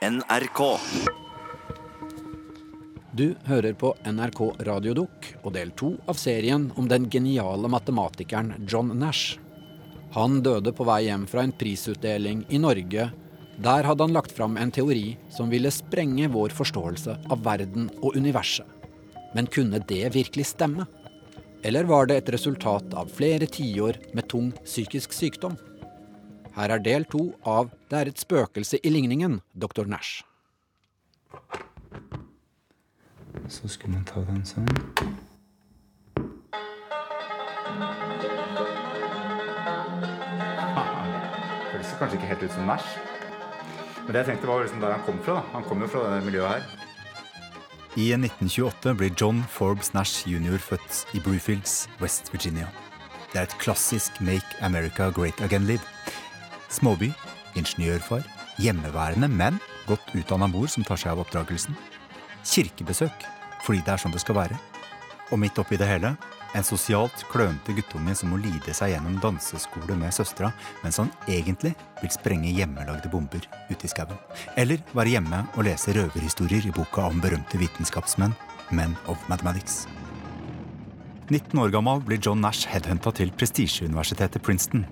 NRK. Du hører på NRK Radiodukk og del to av serien om den geniale matematikeren John Nash. Han døde på vei hjem fra en prisutdeling i Norge. Der hadde han lagt fram en teori som ville sprenge vår forståelse av verden og universet. Men kunne det virkelig stemme? Eller var det et resultat av flere tiår med tung psykisk sykdom? Her er del to av Det er et spøkelse i ligningen, dr. Nash. Så skulle man ta den sånn. Høres kanskje ikke helt ut som Nash. Men det jeg tenkte var liksom der han kom fra. da. Han kom jo fra det miljøet her. I 1928 blir John Forbes Nash jr. født i Bluefields, West Virginia. Det er et klassisk Make America Great Again-liv. Småby, ingeniørfar, hjemmeværende, men godt utdanna mor som tar seg av oppdragelsen. Kirkebesøk, fordi det er sånn det skal være. Og midt oppi det hele, en sosialt klønete guttunge som må lide seg gjennom danseskole med søstera, mens han egentlig vil sprenge hjemmelagde bomber ute i skauen. Eller være hjemme og lese røverhistorier i boka om berømte vitenskapsmenn, Men of Mathematics. 19 år gammel blir John Nash headhunta til prestisjeuniversitetet Princeton.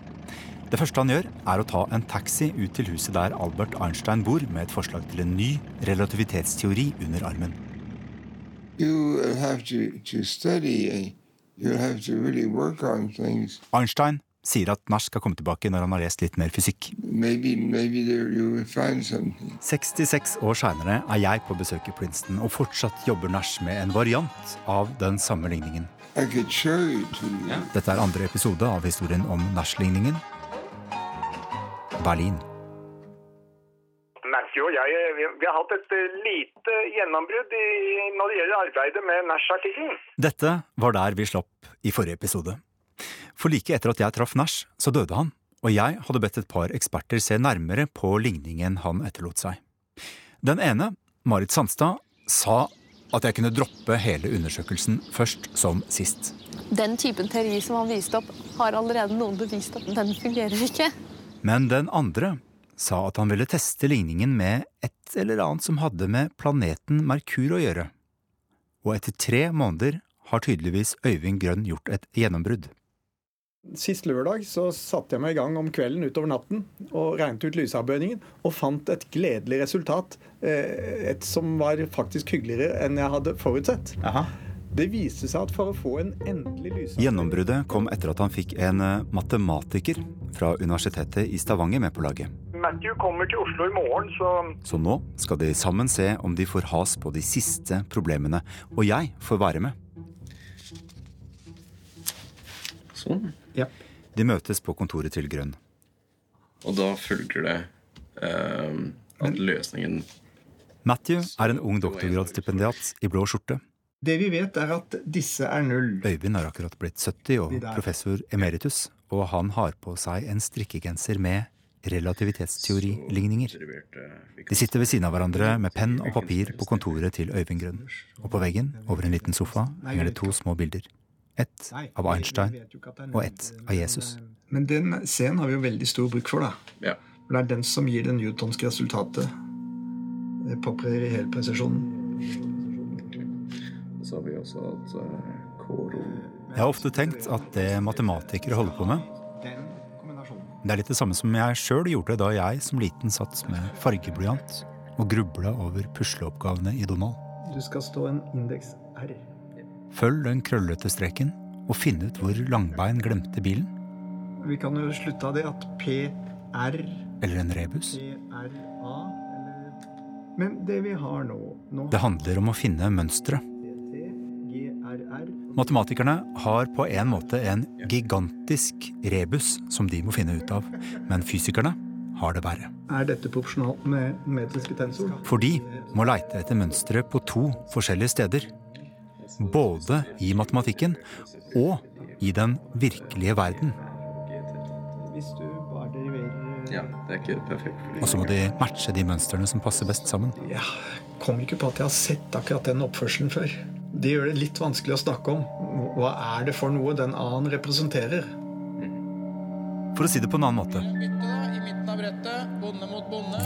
Det første han gjør, er å ta en taxi ut til huset der Albert Einstein bor, med et forslag til en ny relativitetsteori under armen. to, to study and you have to really work on things. Einstein sier at Nash skal komme tilbake når han har lest litt mer fysikk. Maybe maybe there you will find something. 66 år seinere er jeg på besøk i Princeton, og fortsatt jobber Nash med en variant av den samme ligningen. I could show you to you. Dette er andre episode av historien om Nash-ligningen. Berlin. Matthew og jeg vi, vi har hatt et eh, lite gjennombrudd i, når det gjelder arbeidet med Nash-artikkelen. Dette var der vi slapp i forrige episode. For like etter at jeg traff Nash, så døde han, og jeg hadde bedt et par eksperter se nærmere på ligningen han etterlot seg. Den ene, Marit Sandstad, sa at jeg kunne droppe hele undersøkelsen først som sist. Den typen teori som han viste opp, har allerede noen bevist at den fungerer ikke. Men den andre sa at han ville teste ligningen med et eller annet som hadde med planeten Merkur å gjøre. Og etter tre måneder har tydeligvis Øyvind Grønn gjort et gjennombrudd. Sist lørdag så satte jeg meg i gang om kvelden utover natten og regnet ut lysavbøyningen, og fant et gledelig resultat. eh, Et som var faktisk hyggeligere enn jeg hadde forutsett. Det viste seg at for å få en endelig lys... Gjennombruddet kom etter at han fikk en eh, matematiker fra Universitetet i Stavanger med på laget. Matthew kommer til Oslo i morgen, så Så nå skal de sammen se om de får has på de siste problemene, og jeg får være med. Sånn. Ja. De møtes på kontoret til Grønn. Og da følger det eh, at løsningen Matthew er en ung doktorgradsstipendiat i blå skjorte. Det vi vet, er at disse er null. Øyvind har akkurat blitt 70 og professor emeritus, og han har på seg en strikkegenser med relativitetsteoriligninger. De sitter ved siden av hverandre med penn og papir på kontoret til Øyvind Grønn. Og på veggen, over en liten sofa, henger det to små bilder. Ett av Einstein og ett av Jesus. Men den scenen har vi jo veldig stor bruk for, da. For det er den som gir det newtonske resultatet Det på i hele presisjonen. Så har vi også at eh, Koro Jeg har ofte tenkt at det matematikere holder på med, det er litt det samme som jeg sjøl gjorde da jeg som liten satt med fargeblyant og grubla over pusleoppgavene i Donald. Du skal stå en indeks R. Følg den krøllete streken og finn ut hvor Langbein glemte bilen. Vi kan jo slutte av det at PR, Eller en rebus. PRA eller Men det vi har nå, nå Det handler om å finne mønstre. Matematikerne har på en måte en gigantisk rebus som de må finne ut av, men fysikerne har det verre. Er dette proporsjonalt med metriske tensor? For de må leite etter mønstre på to forskjellige steder. Både i matematikken og i den virkelige verden. Hvis du Ja, det er ikke perfekt. Og så må de matche de mønstrene som passer best sammen. Ja, kom ikke på at jeg har sett akkurat den oppførselen før. Det gjør det litt vanskelig å snakke om. Hva er det for noe den A-en representerer? For å si det på en annen måte.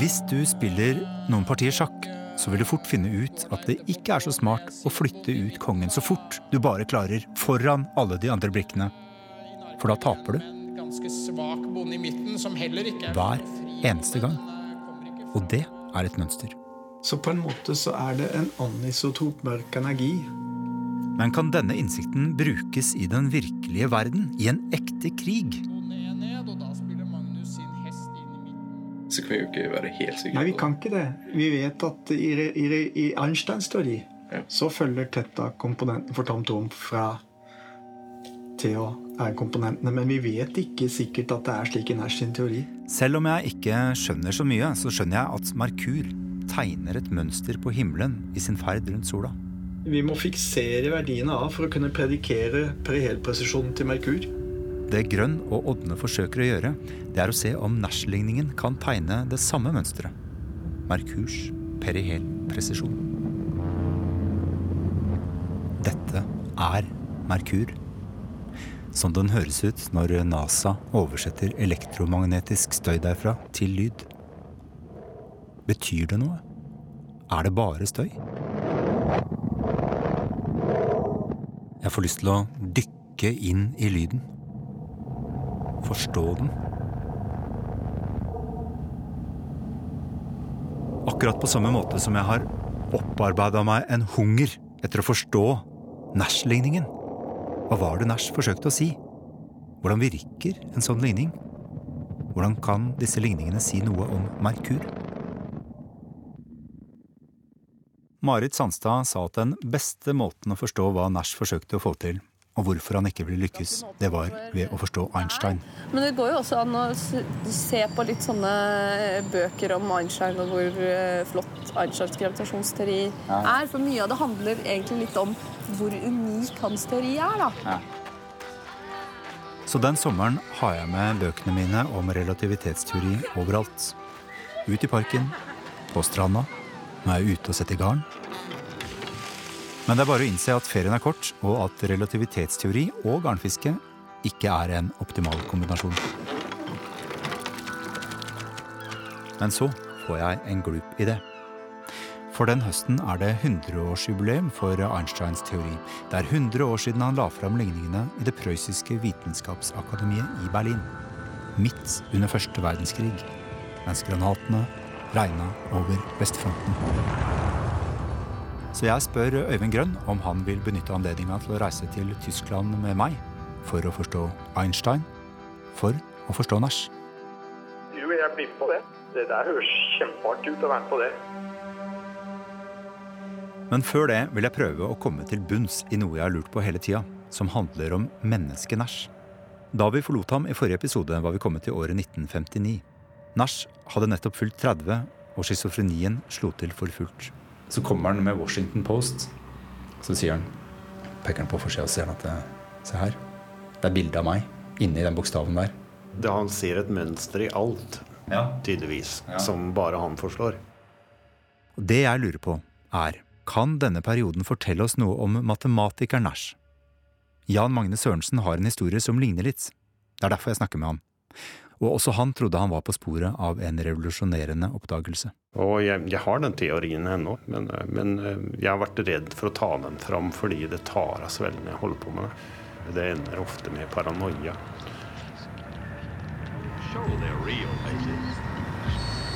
Hvis du spiller noen partier sjakk, så vil du fort finne ut at det ikke er så smart å flytte ut kongen så fort du bare klarer foran alle de andre brikkene. For da taper du. Hver eneste gang. Og det er et mønster. Så på en måte så er det en anisotop mørk energi. Men kan denne innsikten brukes i den virkelige verden, i en ekte krig? Så kan vi jo ikke være helt sikre Nei, vi kan ikke det. Vi vet at i, i, i Einsteins teori Ja. så følger tetta komponenten for tom tom fra TH er komponentene, men vi vet ikke sikkert at det er slik i Nash sin teori. Selv om jeg ikke skjønner så mye, så skjønner jeg at Merkur tegner et mønster på himmelen i sin ferd rundt sola. Vi må fiksere verdiene av for å kunne predikere perihelpresisjonen til Merkur. Det Grønn og Ådne forsøker å gjøre, det er å se om Nash-ligningen kan tegne det samme mønsteret. Merkurs perihelpresisjon. Dette er Merkur. Som den høres ut når NASA oversetter elektromagnetisk støy derfra til lyd. Betyr det noe? Er det bare støy? Jeg får lyst til å dykke inn i lyden. Forstå den. Akkurat på samme måte som jeg har opparbeida meg en hunger etter å forstå Nash-ligningen. Hva var det Nash forsøkte å si? Hvordan virker en sånn ligning? Hvordan kan disse ligningene si noe om Merkur? Marit Sandstad sa at den beste måten å forstå hva Nash forsøkte å få til, og hvorfor han ikke ville lykkes, det var ved å forstå Einstein. Men det går jo også an å se på litt sånne bøker om Einstein og hvor eh, flott Einsteins gravitasjonsteori er. For mye av det handler egentlig litt om hvor unik hans teori er, da. Så den sommeren har jeg med bøkene mine om relativitetsteori overalt. Ut i parken, på stranda, når jeg er ute og setter garn. Men det er bare å innse at ferien er kort, og at relativitetsteori og garnfiske ikke er en optimal kombinasjon. Men så får jeg en glup idé. For den høsten er det 100-årsjubileum for Einsteins teori. Det er 100 år siden han la fram ligningene i det prøyssiske vitenskapsakademiet i Berlin. Midt under første verdenskrig, mens granatene regna over vestfronten. Så jeg spør Øyvind Grønn om han vil benytte anledninga til å reise til Tyskland med meg for å forstå Einstein, for å forstå Nash. Jo, jeg blir med på det. Det der høres kjempeartig ut å være med på det. Men før det vil jeg prøve å komme til bunns i noe jeg har lurt på hele tida, som handler om mennesket Nash. Da vi forlot ham i forrige episode, var vi kommet til året 1959. Nash hadde nettopp fylt 30, og schizofrenien slo til for fullt. Så kommer han med Washington Post. Så sier han, peker han på forsida og sier han at det se her, det er bilde av meg inni den bokstaven der. Det, han ser et mønster i alt, Ja. tydeligvis, Ja. som bare han forslår. Det jeg lurer på, er kan denne perioden fortelle oss noe om matematikeren Nash? Jan Magne Sørensen har en historie som ligner litt. Det er derfor jeg snakker med ham. Og også han trodde han var på sporet av en revolusjonerende oppdagelse. Og jeg, jeg har den teorien ennå, men, men eh, jeg har vært redd for å ta den fram fordi det tar av så veldig når jeg holder på med det. Det ender ofte med paranoia. show their real faces,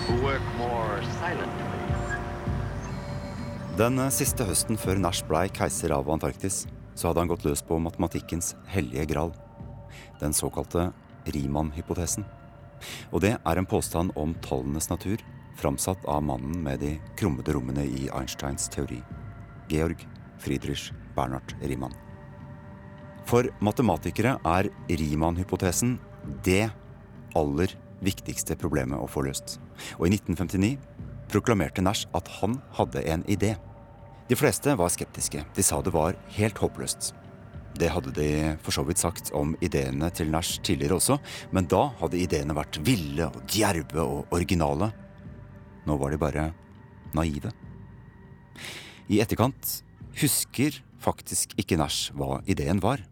who work more silently. Den siste høsten før Nash blei keiser av Antarktis, så hadde han gått løs på matematikkens hellige gral. Den såkalte Riemann-hypotesen. Og det er en påstand om tallenes natur, framsatt av mannen med de krummede rommene i Einsteins teori. Georg Friedrich Bernhard Riemann. For matematikere er Riemann-hypotesen det aller viktigste problemet å få løst. Og i 1959 proklamerte Nash at han hadde en idé. De fleste var skeptiske. De sa det var helt håpløst. Det hadde de for så vidt sagt om ideene til Nash tidligere også, men da hadde ideene vært ville og djerve og originale. Nå var de bare naive. I etterkant husker faktisk ikke Nash hva ideen var,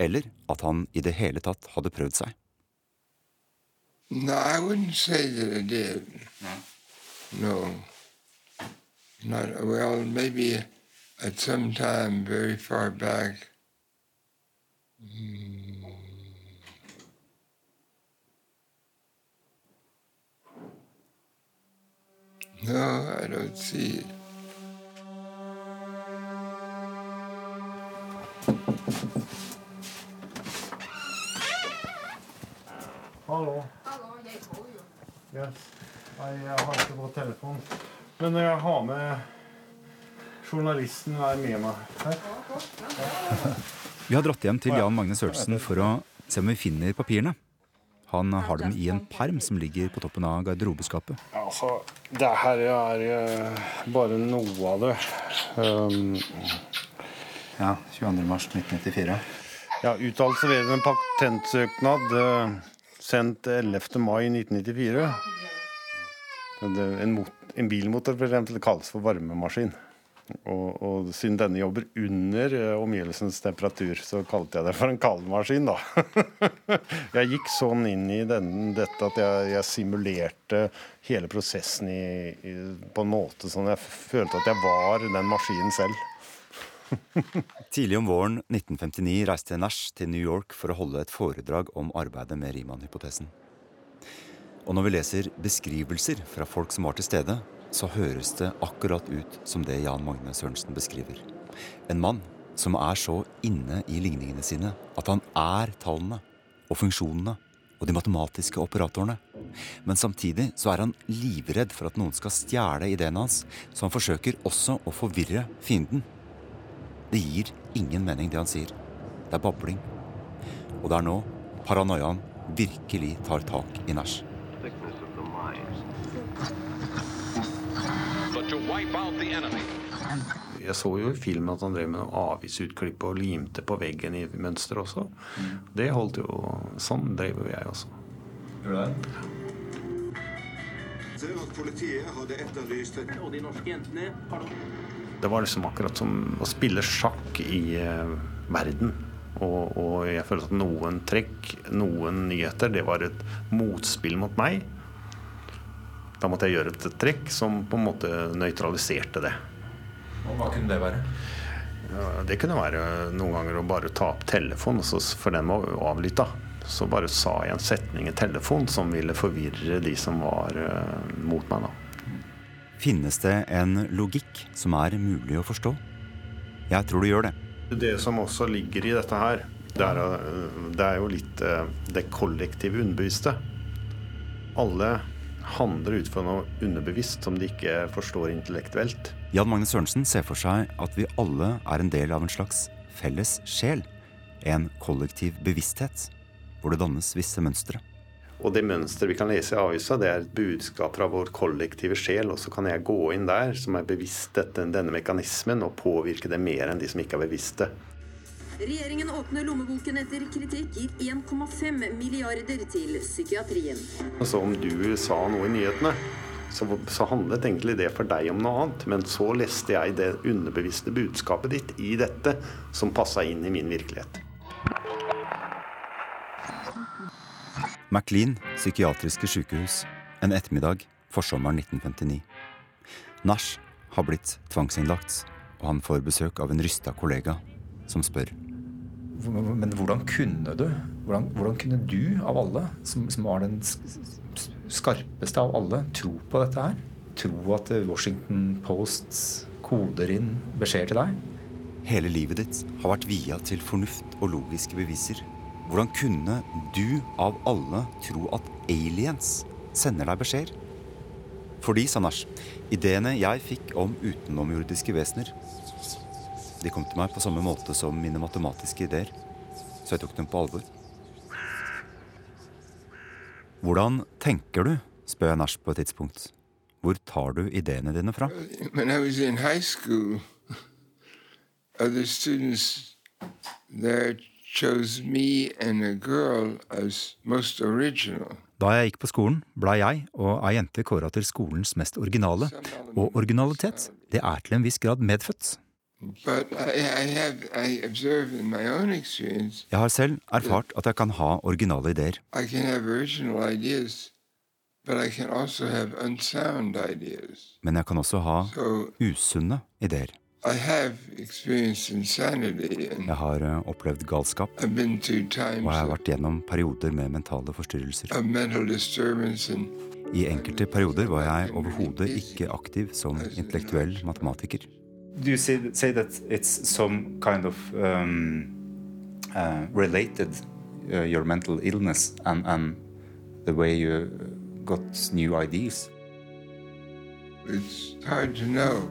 eller at han i det hele tatt hadde prøvd seg. No, I wouldn't say that det. did. No. Not well. Maybe at some time very far back. Hmm. No, I don't see it. Hallo. Yes. Nei, jeg har ikke på telefon. Men jeg har med journalisten er med meg her. Vi har dratt hjem til Jan Magne Sørensen for å se om vi finner papirene. Han har dem i en perm som ligger på toppen av garderobeskapet. Ja, Altså, det her er eh, bare noe av det. Um, Ja, 22. mars 1994. ja, uttalelse ved en patentsøknad eh, sendt 11. mai 1994. Det, en, mot, en bilmotor for eksempel, kalles for varmemaskin. Og, og siden denne jobber under eh, omgivelsens temperatur, så kalte jeg det for en kaldmaskin, da. jeg gikk sånn inn i den, dette at jeg, jeg simulerte hele prosessen i, i, på en måte sånn jeg følte at jeg var den maskinen selv. Tidlig om våren 1959 reiste Nash til New York for å holde et foredrag om arbeidet med Riemann-hypotesen. Og når vi leser beskrivelser fra folk som var til stede, så høres det akkurat ut som det Jan Magne Sørensen beskriver. En mann som er så inne i ligningene sine at han er tallene og funksjonene og de matematiske operatorene. Men samtidig så er han livredd for at noen skal stjele ideene hans, så han forsøker også å forvirre fienden. Det gir ingen mening, det han sier. Det er babling. Og det er nå paranoiaen virkelig tar tak i Nash. The enemy. Jeg så jo i filmen at han drev med noe avisutklipp og limte på veggen i mønster også. Det holdt jo Sånn drev jo jeg også. Gjør det? Ser at politiet hadde etterlyst et Og de norske jentene. Det var liksom akkurat som å spille sjakk i eh, verden. Og, og jeg følte at noen trekk, noen nyheter, det var et motspill mot meg. Da måtte jeg gjøre et trekk som på en måte nøytraliserte det. Og hva kunne det være? Ja, det kunne være noen ganger å bare ta opp telefonen, så- for den var avlytta. Så bare sa jeg en setning i telefon som ville forvirre de som var eh, mot meg. da. Finnes det en logikk som er mulig å forstå? Jeg tror det gjør det. Det som også ligger i dette her, det er, eh, det er jo litt eh, det kollektive underbevisste. Alle handler ut fra noe underbevisst som de ikke forstår intellektuelt. Jan Magne Sørensen ser for seg at vi alle er en del av en slags felles sjel. En kollektiv bevissthet, hvor det dannes visse mønstre. Og det mønsteret vi kan lese i avisa, det er et budskap fra vår kollektive sjel. Og så kan jeg gå inn der, som er bevisst dette, denne mekanismen, og påvirke det mer enn de som ikke er bevisste. Regjeringen åpner lommeboken etter kritikk, gir 1,5 milliarder til psykiatrien. Så om du sa noe i nyhetene, så, så handlet egentlig det for deg om noe annet. Men så leste jeg det underbevisste budskapet ditt i dette, som passa inn i min virkelighet. McLean psykiatriske sykehus en ettermiddag forsommeren 1959. Nash har blitt tvangsinnlagt, og han får besøk av en rysta kollega som spør. Men hvordan kunne du, hvordan, hvordan kunne du av alle, som, som var den sk- sk- skarpeste av alle, tro på dette her? Tro at Washington Post koder inn beskjeder til deg? Hele livet ditt har vært via til fornuft og logiske beviser. Hvordan kunne du av alle tro at aliens sender deg beskjeder? Fordi, sa ideene jeg fikk om utenomjordiske vesener, de kom til meg på samme måte som mine matematiske ideer, så jeg tok dem på alvor. Hvordan tenker du, spør jeg Nash på et tidspunkt. Hvor tar du ideene dine fra? When I was in high school, other students there chose me and a girl as most original. Da jeg gikk på skolen, blei jeg og ei jente kåra til skolens mest originale. Og originalitet, det er til en viss grad medfødt. Jeg har selv erfart at jeg kan ha originale ideer. Men jeg kan også ha usunne ideer. I have experienced insanity and Jeg har eh, opplevd galskap, og jeg har vært gjennom perioder med mentale forstyrrelser. I enkelte perioder var jeg overhodet ikke aktiv som intellektuell matematiker. Do you say, say that it's some kind of um, uh, related uh, your mental illness and, and the way you got new ideas? it's hard to know.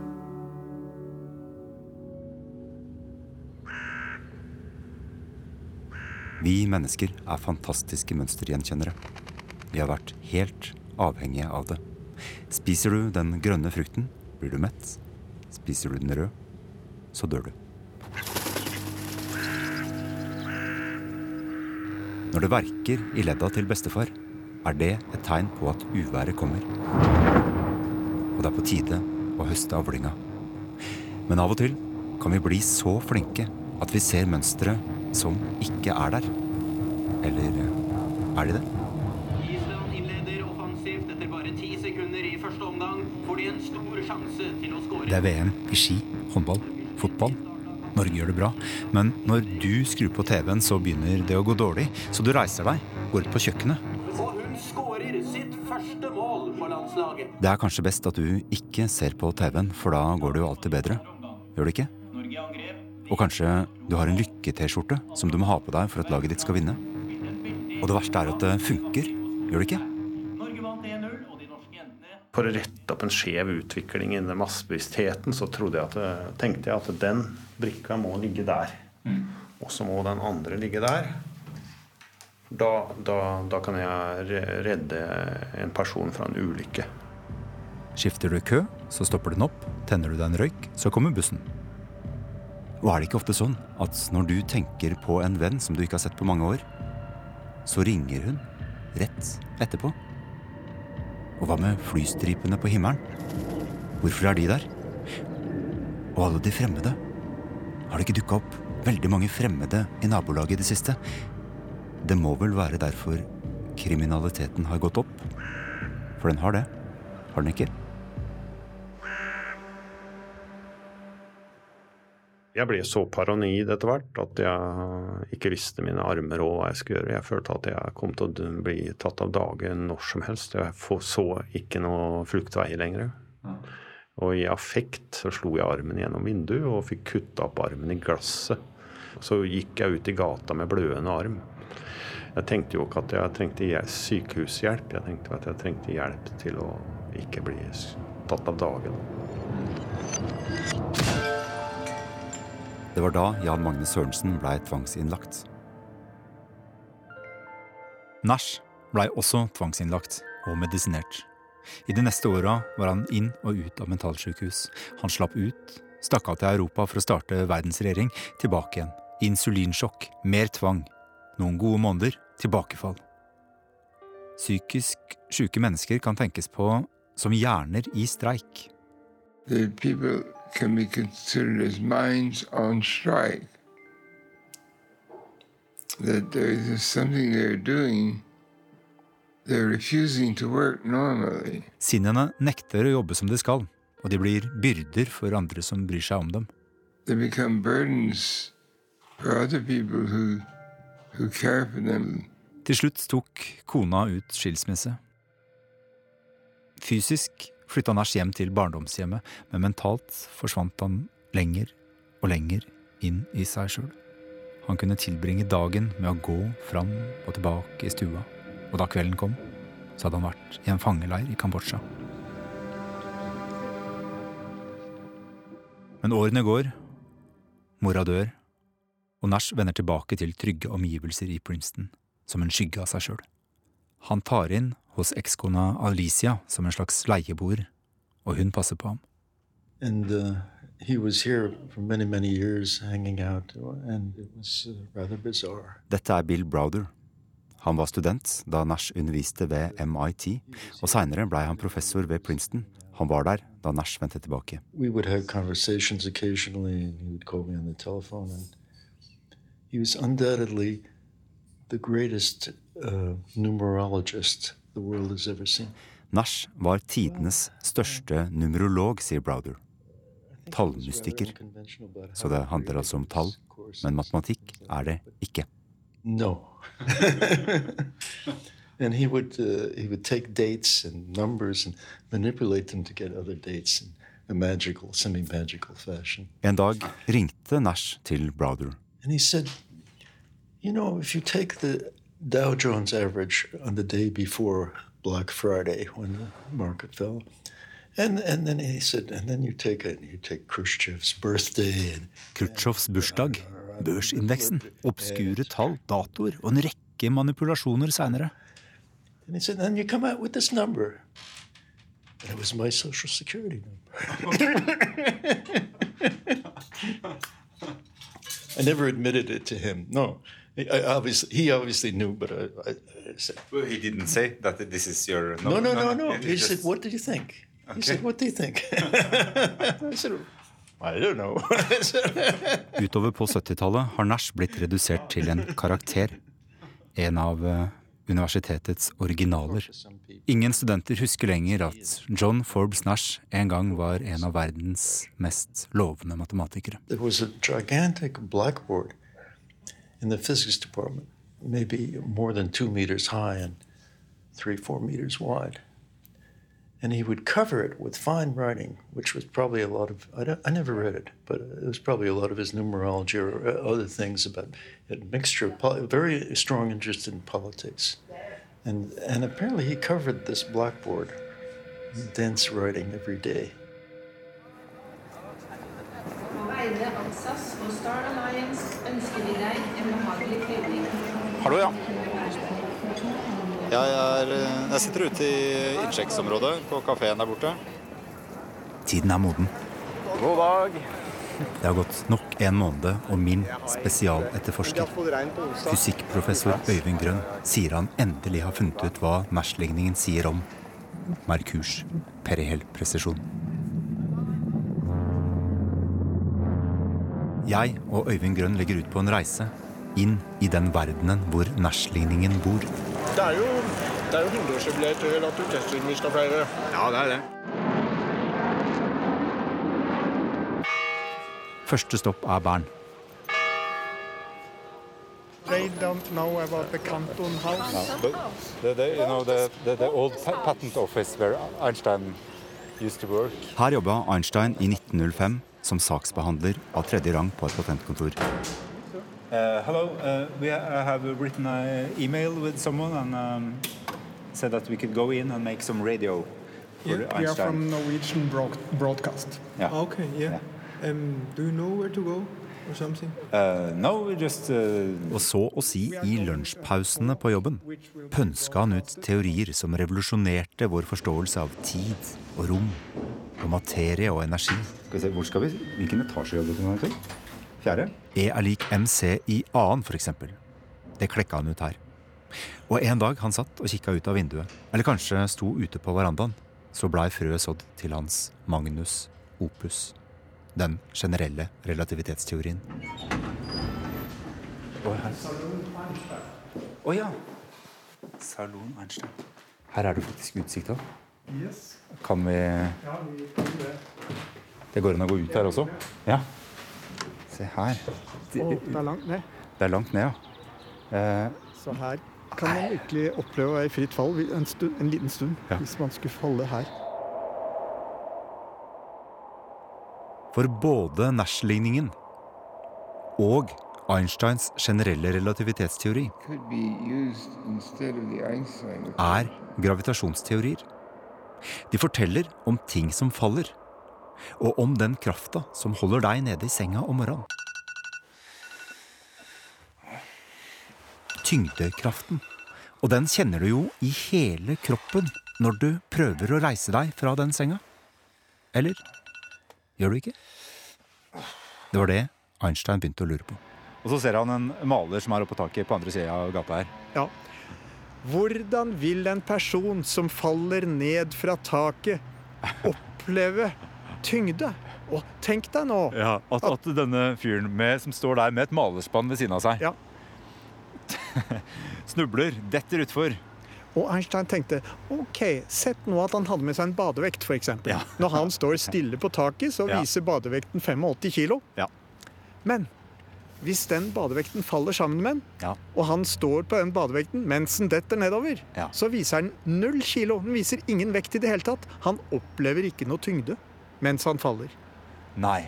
Vi mennesker er fantastiske mønstergjenkjennere. Vi har vært helt avhengige av det. Spiser du den grønne frukten, blir du mett. Spiser du den rød, så dør du. Når det verker i ledda til bestefar, er det et tegn på at uværet kommer. Og det er på tide å høste avlinga. Men av og til kan vi bli så flinke at vi ser mønstre som ikke er der. Eller er de det? Det er VM i ski, håndball, fotball. Norge gjør det bra. Men når du skrur på TV-en, så begynner det å gå dårlig. Så du reiser deg, går ut på kjøkkenet. Og hun skårer sitt første mål på landslaget. Det er kanskje best at du ikke ser på TV-en, for da går det jo alltid bedre. Gjør det ikke? Og kanskje du har en lykke-T-skjorte som du må ha på deg for at laget ditt skal vinne. Og det verste er at det funker. Gjør det ikke? For å rette opp en skjev utvikling innen massebevisstheten, så jeg at, tenkte jeg at den brikka må ligge der. Og så må den andre ligge der. Da, da, da kan jeg redde en person fra en ulykke. Skifter du kø, så stopper den opp. Tenner du deg en røyk, så kommer bussen. Og er det ikke ofte sånn at når du tenker på en venn som du ikke har sett på mange år, så ringer hun rett etterpå? Og hva med flystripene på himmelen? Hvorfor er de der? Og alle de fremmede? Har det ikke dukka opp veldig mange fremmede i nabolaget i det siste? Det må vel være derfor kriminaliteten har gått opp? For den har det, har den ikke? Jeg ble så paranoid etter hvert at jeg ikke visste mine armer og hva jeg skulle gjøre. Jeg følte at jeg kom til å bli tatt av dage når som helst. Jeg så ikke noe fluktvei lenger. Og i affekt så slo jeg armen gjennom vinduet og fikk kutta opp armen i glasset. Så gikk jeg ut i gata med blødende arm. Jeg tenkte jo ikke at jeg trengte sykehushjelp. Jeg tenkte at jeg trengte hjelp til å ikke bli tatt av dagen. Det var da Jan Magne Sørensen blei tvangsinnlagt. Nash blei også tvangsinnlagt og medisinert. I de neste åra var han inn og ut av mentalsykehus. Han slapp ut, stakk av til Europa for å starte verdensregjering, tilbake igjen. Insulinsjokk, mer tvang. Noen gode måneder, tilbakefall. Psykisk syke mennesker kan tenkes på som hjerner i streik. The people can be considered as minds on strike. That there is something they're doing, they're refusing to work normally. Sinnene nekter å jobbe som de skal, og de blir byrder for andre som bryr seg om dem. They become burdens for other people who, who care for them. Til slutt tok kona ut skilsmisse. Fysisk flytta Nash hjem til barndomshjemmet, men mentalt forsvant han lenger og lenger inn i seg sjøl. Han kunne tilbringe dagen med å gå fram og tilbake i stua, og da kvelden kom, så hadde han vært i en fangeleir i Kambodsja. Men årene går, mora dør, og Nash vender tilbake til trygge omgivelser i Princeton, som en skygge av seg sjøl. Han tar inn hos ekskona Alicia som en slags leieboer, og hun passer på ham. And uh, he was here for many, many years out, was uh. Dette er Bill Browder. Han var student da Nash underviste ved MIT, og seinere blei han professor ved Princeton. Han var der da Nash vendte tilbake. We would have conversations occasionally, and he would call me on the telephone. And he was undoubtedly the greatest uh, numerologist Nash var tidenes største numerolog, sier Browder. Tallmystiker. Så det handler altså om tall, men matematikk er det ikke. No. and he would uh, he would take dates and numbers and manipulate them to get other dates in a magical, semi-magical fashion. En dag ringte Nash til Browder. And he said, "You know, if you take the Dow Jones average on the day before Black Friday when the market fell." And, and then he said, and then you take it, you take Khrushchev's birthday and Khrusjtsjovs bursdag, uh, børsindeksen, obskure tall, datoer og en rekke manipulasjoner seinere. And he said, then you come out with this number. And it was my social security number. I never admitted it to him. No. I, obviously, he obviously knew, but I, I, I said, well, he didn't say that this is your no, no, no, no. He said, "What do you think?" He said, "What do you think?" I said, "I don't know." Utover på 70-tallet har Nash blitt redusert til en karakter. En av eh, universitetets originaler. Ingen studenter husker lenger at John Forbes Nash en gang var en av verdens mest lovende matematikere. There was a gigantic blackboard in the physics department, maybe more than two meters high and three, four meters wide. And he would cover it with fine writing, which was probably a lot of, I, I never read it, but it was probably a lot of his numerology or uh, other things about a mixture of, poli- very strong interest in politics. And, and apparently he covered this blackboard dense writing every day. Hallo, ja. Jeg, er, jeg sitter ute i innsjekksområdet på kafeen der borte. Tiden er moden. God dag. Det har gått nok en måned, og min spesialetterforsker, fysikkprofessor Øyvind Grønn, sier han endelig har funnet ut hva Nash-ligningen sier om Merkurs perihel presisjon. Jeg og Øyvind Grønn legger ut på en reise inn i den verdenen hvor Nash-ligningen bor. Det er jo, det er jo 100-årsjubileet til naturteststudien vi skal feire. Ja, det er det. Første stopp er Bern. They don't know about the Canton House. But the, the, you know, the, the, the old patent office where Einstein used to work. Her jobba Einstein i 1905 som saksbehandler av tredje rang på et patentkontor. Uh, hello, uh, we I have written an email with someone and um, said that we could go in and make some radio for Yeah, we are from Norwegian broad- broadcast. Yeah. Okay, yeah. Um, do you know where to go? Uh, no, just uh, Og så å si i lunsjpausene på jobben pønska han ut teorier som revolusjonerte vår forståelse av tid og rom og materie og energi. Skal vi se, hvor skal vi? Hvilken etasje jobber du med? Fjerde? E er lik MC i annen, for eksempel. Det klekka han ut her. Og en dag han satt og kikka ut av vinduet, eller kanskje sto ute på verandaen, så blei frøet sådd til hans Magnus opus. Den generelle relativitetsteorien. Å. Å ja. Salon Einstein. Her er det faktisk utsikt òg. Yes. Kan vi Ja, vi kan det. Det går an å gå ut her også? Ja. Se her. Det, oh, det er langt ned. det er langt ned, ja. Eh, Så her kan man virkelig oppleve å være i fritt fall en, stund, en liten stund, hvis man skulle falle her. For både Nash-ligningen og Einsteins generelle relativitetsteori er gravitasjonsteorier. De forteller om ting som faller, og om den krafta som holder deg nede i senga om morgenen. Tyngdekraften. Og den kjenner du jo i hele kroppen når du prøver å reise deg fra den senga. Eller gjør du ikke? Det var det Einstein begynte å lure på. og så ser han en maler som er oppe på taket på andre sida av gata her. Ja. Hvordan vil en person som faller ned fra taket, oppleve tyngde. Og tenk deg nå Ja, at, at denne fyren med, som står der med et malerspann ved siden av seg, ja. snubler, detter utfor. Og Einstein tenkte ok, sett nå at han hadde med seg en badevekt, f.eks. Ja. Når han står stille på taket, så viser badevekten 85 kilo. Men hvis den badevekten faller sammen med den, og han står på den badevekten mens den detter nedover, så viser den null kilo. Den viser ingen vekt i det hele tatt. Han opplever ikke noe tyngde mens han faller. Nei.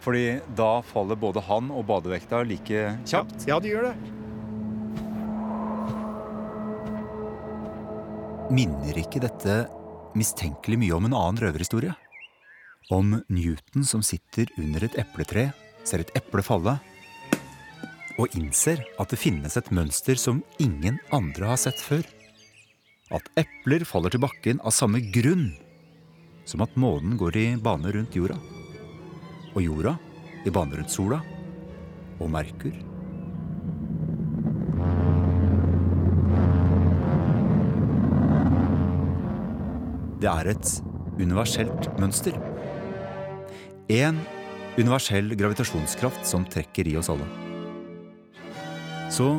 Fordi da faller både han og badevekta like kjapt. Ja, de gjør det. Minner ikke dette mistenkelig mye om en annen røverhistorie? Om Newton som sitter under et epletre, ser et eple falle, og innser at det finnes et mønster som ingen andre har sett før. At epler faller til bakken av samme grunn som at månen går i bane rundt jorda. Og jorda i bane rundt sola. Og Merkur. Det er et universelt mønster. En universell gravitasjonskraft som trekker i oss alle. Så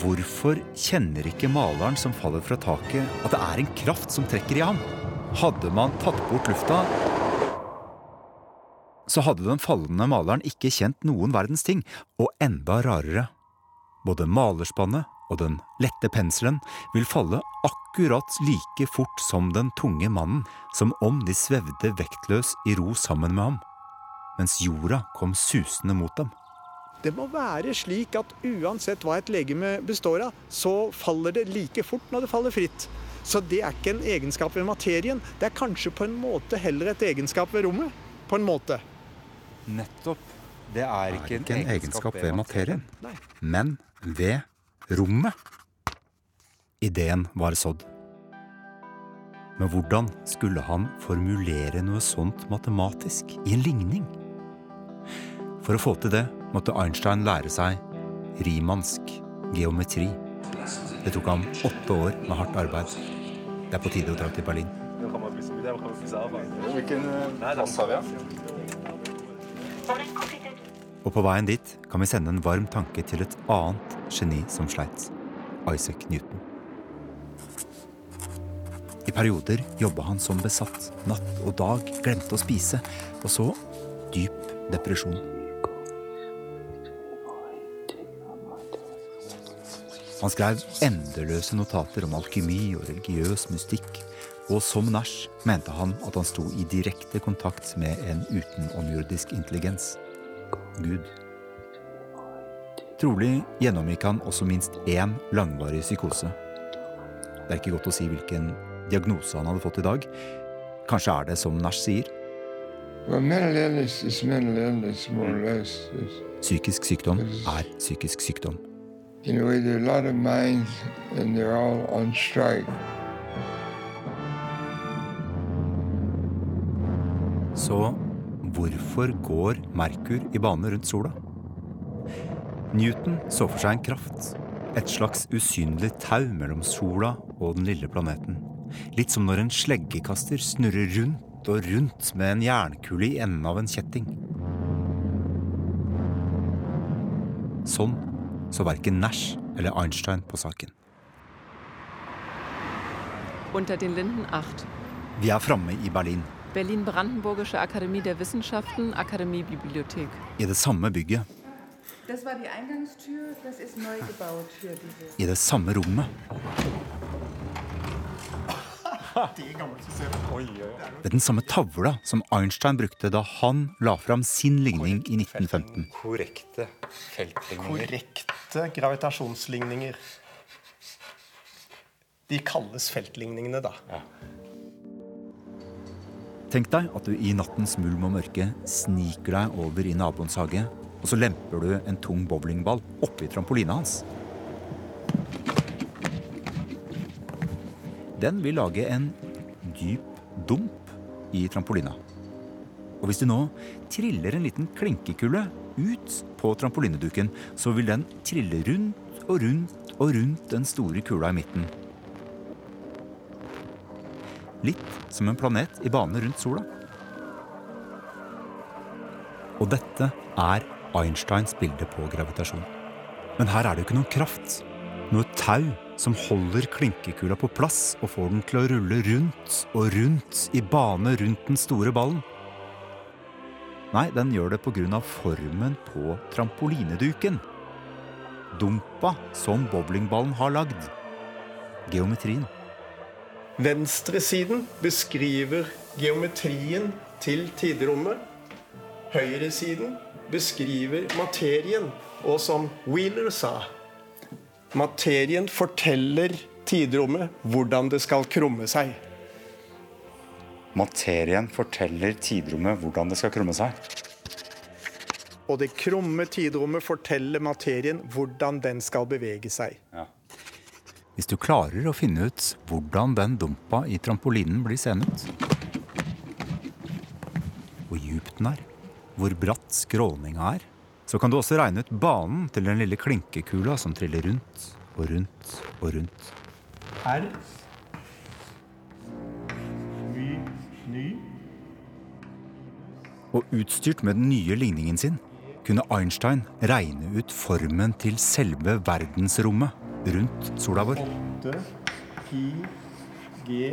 hvorfor kjenner ikke maleren som faller fra taket, at det er en kraft som trekker i ham? Hadde man tatt bort lufta, så hadde den fallende maleren ikke kjent noen verdens ting, og enda rarere. Både malerspannet og den lette penselen vil falle akkurat like fort som den tunge mannen, som om de svevde vektløs i ro sammen med ham, mens jorda kom susende mot dem. Det må være slik at uansett hva et legeme består av, så faller det like fort når det faller fritt. Så det er ikke en egenskap ved materien. Det er kanskje på en måte heller et egenskap ved rommet. På en måte. Nettopp. Det er ikke en, Ikke en egenskap ved materien, men ved rommet. Ideen var sådd. Men hvordan skulle han formulere noe sånt matematisk i en ligning? For å få til det måtte Einstein lære seg rimansk geometri. Det tok ham åtte år med hardt arbeid. Det er på tide å dra til Berlin. Vi, Og på veien dit kan vi sende en varm tanke til et annet geni som sleit. Isaac Newton. I perioder jobba han som besatt. Natt og dag, glemte å spise. Og så dyp depresjon. Han skrev endeløse notater om alkymi og religiøs mystikk. Og som nach mente han at han sto i direkte kontakt med en utenomjordisk intelligens. Gud. Trolig gjennomgikk han også minst én langvarig psykose. Det er ikke godt å si hvilken diagnose han hadde fått i dag. Kanskje er det som Nash sier. Psykisk sykdom er psykisk sykdom. You know, there are a lot of mines and they're all on strike. Så hvorfor går Merkur i bane rundt sola? Newton så for seg en kraft. Et slags usynlig tau mellom sola og den lille planeten. Litt som når en sleggekaster snurrer rundt og rundt med en jernkule i enden av en kjetting. Sånn så verken Nash eller Einstein på saken. Unter den Linden 8. Vi er framme i Berlin, Berlin-Brandenburgische Akademie der Wissenschaften, Akademiebibliothek. i det samme bygget, Das war die Eingangstür, das ist neu gebaut für diese. i det samme rommet. Ved den samme tavla som Einstein brukte da han la fram sin ligning i 1915. Korrekte feltligninger. Korrekte gravitasjonsligninger. De kalles feltligningene, da. Tenk deg at du i nattens mulm og mørke sniker deg over i naboens hage, og så lemper du en tung bowlingball oppi trampolina hans. Den vil lage en dyp dump i trampolina. Og hvis du nå triller en liten klinkekule ut på trampolineduken, så vil den trille rundt og rundt og rundt den store kula i midten. Litt som en planet i bane rundt sola. Og dette er Einsteins bilde på gravitasjon. Men her er det jo ikke noen kraft. Noe tau som holder klinkekula på plass og får den til å rulle rundt og rundt i bane rundt den store ballen. Nei, den gjør det pga. formen på trampolineduken. Dumpa som bowlingballen har lagd. Geometrien. Venstresiden beskriver geometrien til tiderommet. Høyresiden beskriver materien, og som Wheeler sa Materien forteller tidrommet hvordan det skal krumme seg. Materien forteller tidrommet hvordan det skal krumme seg. Og det krumme tidrommet forteller materien hvordan den skal bevege seg. Hvis du klarer å finne ut hvordan den dumpa i trampolinen blir seende ut Hvor djup den er, hvor bratt skråninga er, så kan du også regne ut banen til den lille klinkekula som triller rundt og rundt og rundt. R. Ny. Ny. Og utstyrt med den nye ligningen sin kunne Einstein regne ut formen til selve verdensrommet rundt sola vår. 8. 10, G.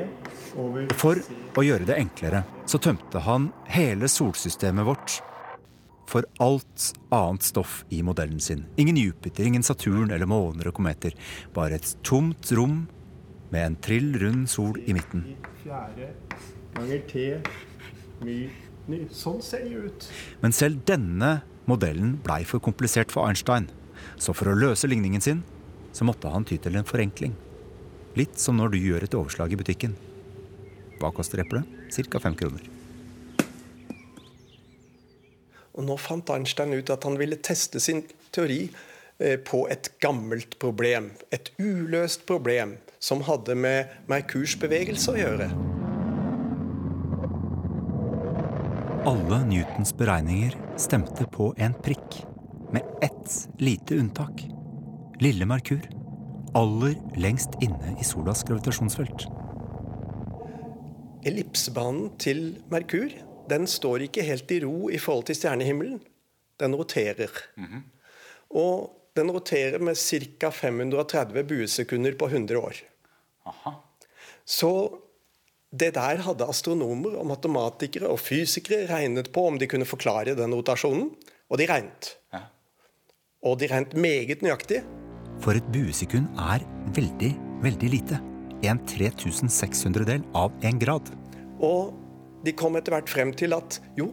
Over For å gjøre det enklere så tømte han hele solsystemet vårt for alt annet stoff i modellen sin. Ingen Jupiter, ingen Saturn eller måner og kometer. Bare et tomt rom med en trill rund sol i midten. Sånn ser det ut. Men selv denne modellen blei for komplisert for Einstein. Så for å løse ligningen sin, så måtte han ty til en forenkling. Litt som når du gjør et overslag i butikken. Hva koster eplet? Ca. fem kroner. Og nå fant Einstein ut at han ville teste sin teori eh, på et gammelt problem. Et uløst problem som hadde med Merkurs bevegelse å gjøre. Alle Newtons beregninger stemte på en prikk, med ett lite unntak. Lille Merkur. Aller lengst inne i solas gravitasjonsfelt. Ellipsebanen til Merkur den står ikke helt i ro i forhold til stjernehimmelen. Den roterer. Og den roterer med ca. 530 buesekunder på 100 år. Aha. Så det der hadde astronomer og matematikere og fysikere regnet på om de kunne forklare den rotasjonen, og de regnet. Ja. Og de regnet meget nøyaktig. For et buesekund er veldig, veldig lite. En 3600-del av en grad. Og de kom etter hvert frem til at jo,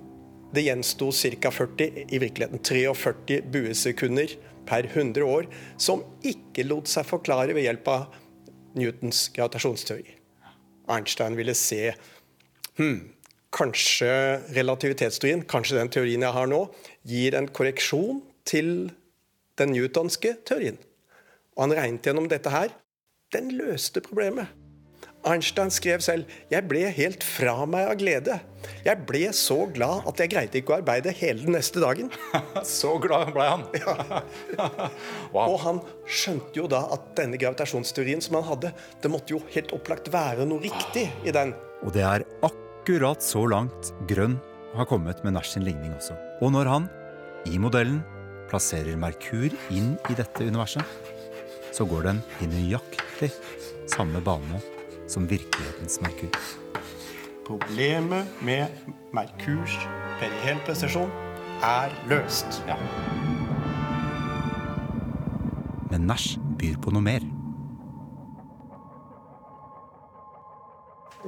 det gjensto ca. 40, i virkeligheten 43 buesekunder per 100 år, som ikke lot seg forklare ved hjelp av Newtons gravitasjonsteori. Einstein ville se hmm, kanskje relativitetsteorien, kanskje den teorien jeg har nå, gir en korreksjon til den newtonske teorien. Og han regnet gjennom dette her. Den løste problemet. Einstein skrev selv 'Jeg ble helt fra meg av glede'. Jeg ble så glad at jeg greide ikke å arbeide hele den neste dagen. så glad ble han. ja. Og han skjønte jo da at denne gravitasjonsteorien som han hadde, det måtte jo helt opplagt være noe riktig i den. Og det er akkurat så langt Grønn har kommet med Nash sin ligning også. Og når han, i modellen, plasserer Merkur inn i dette universet, så går den i nøyaktig samme bane som virkelighetens Merkur. Problemet med Merkurs perihelprestasjon er løst. Men Nash byr på noe mer.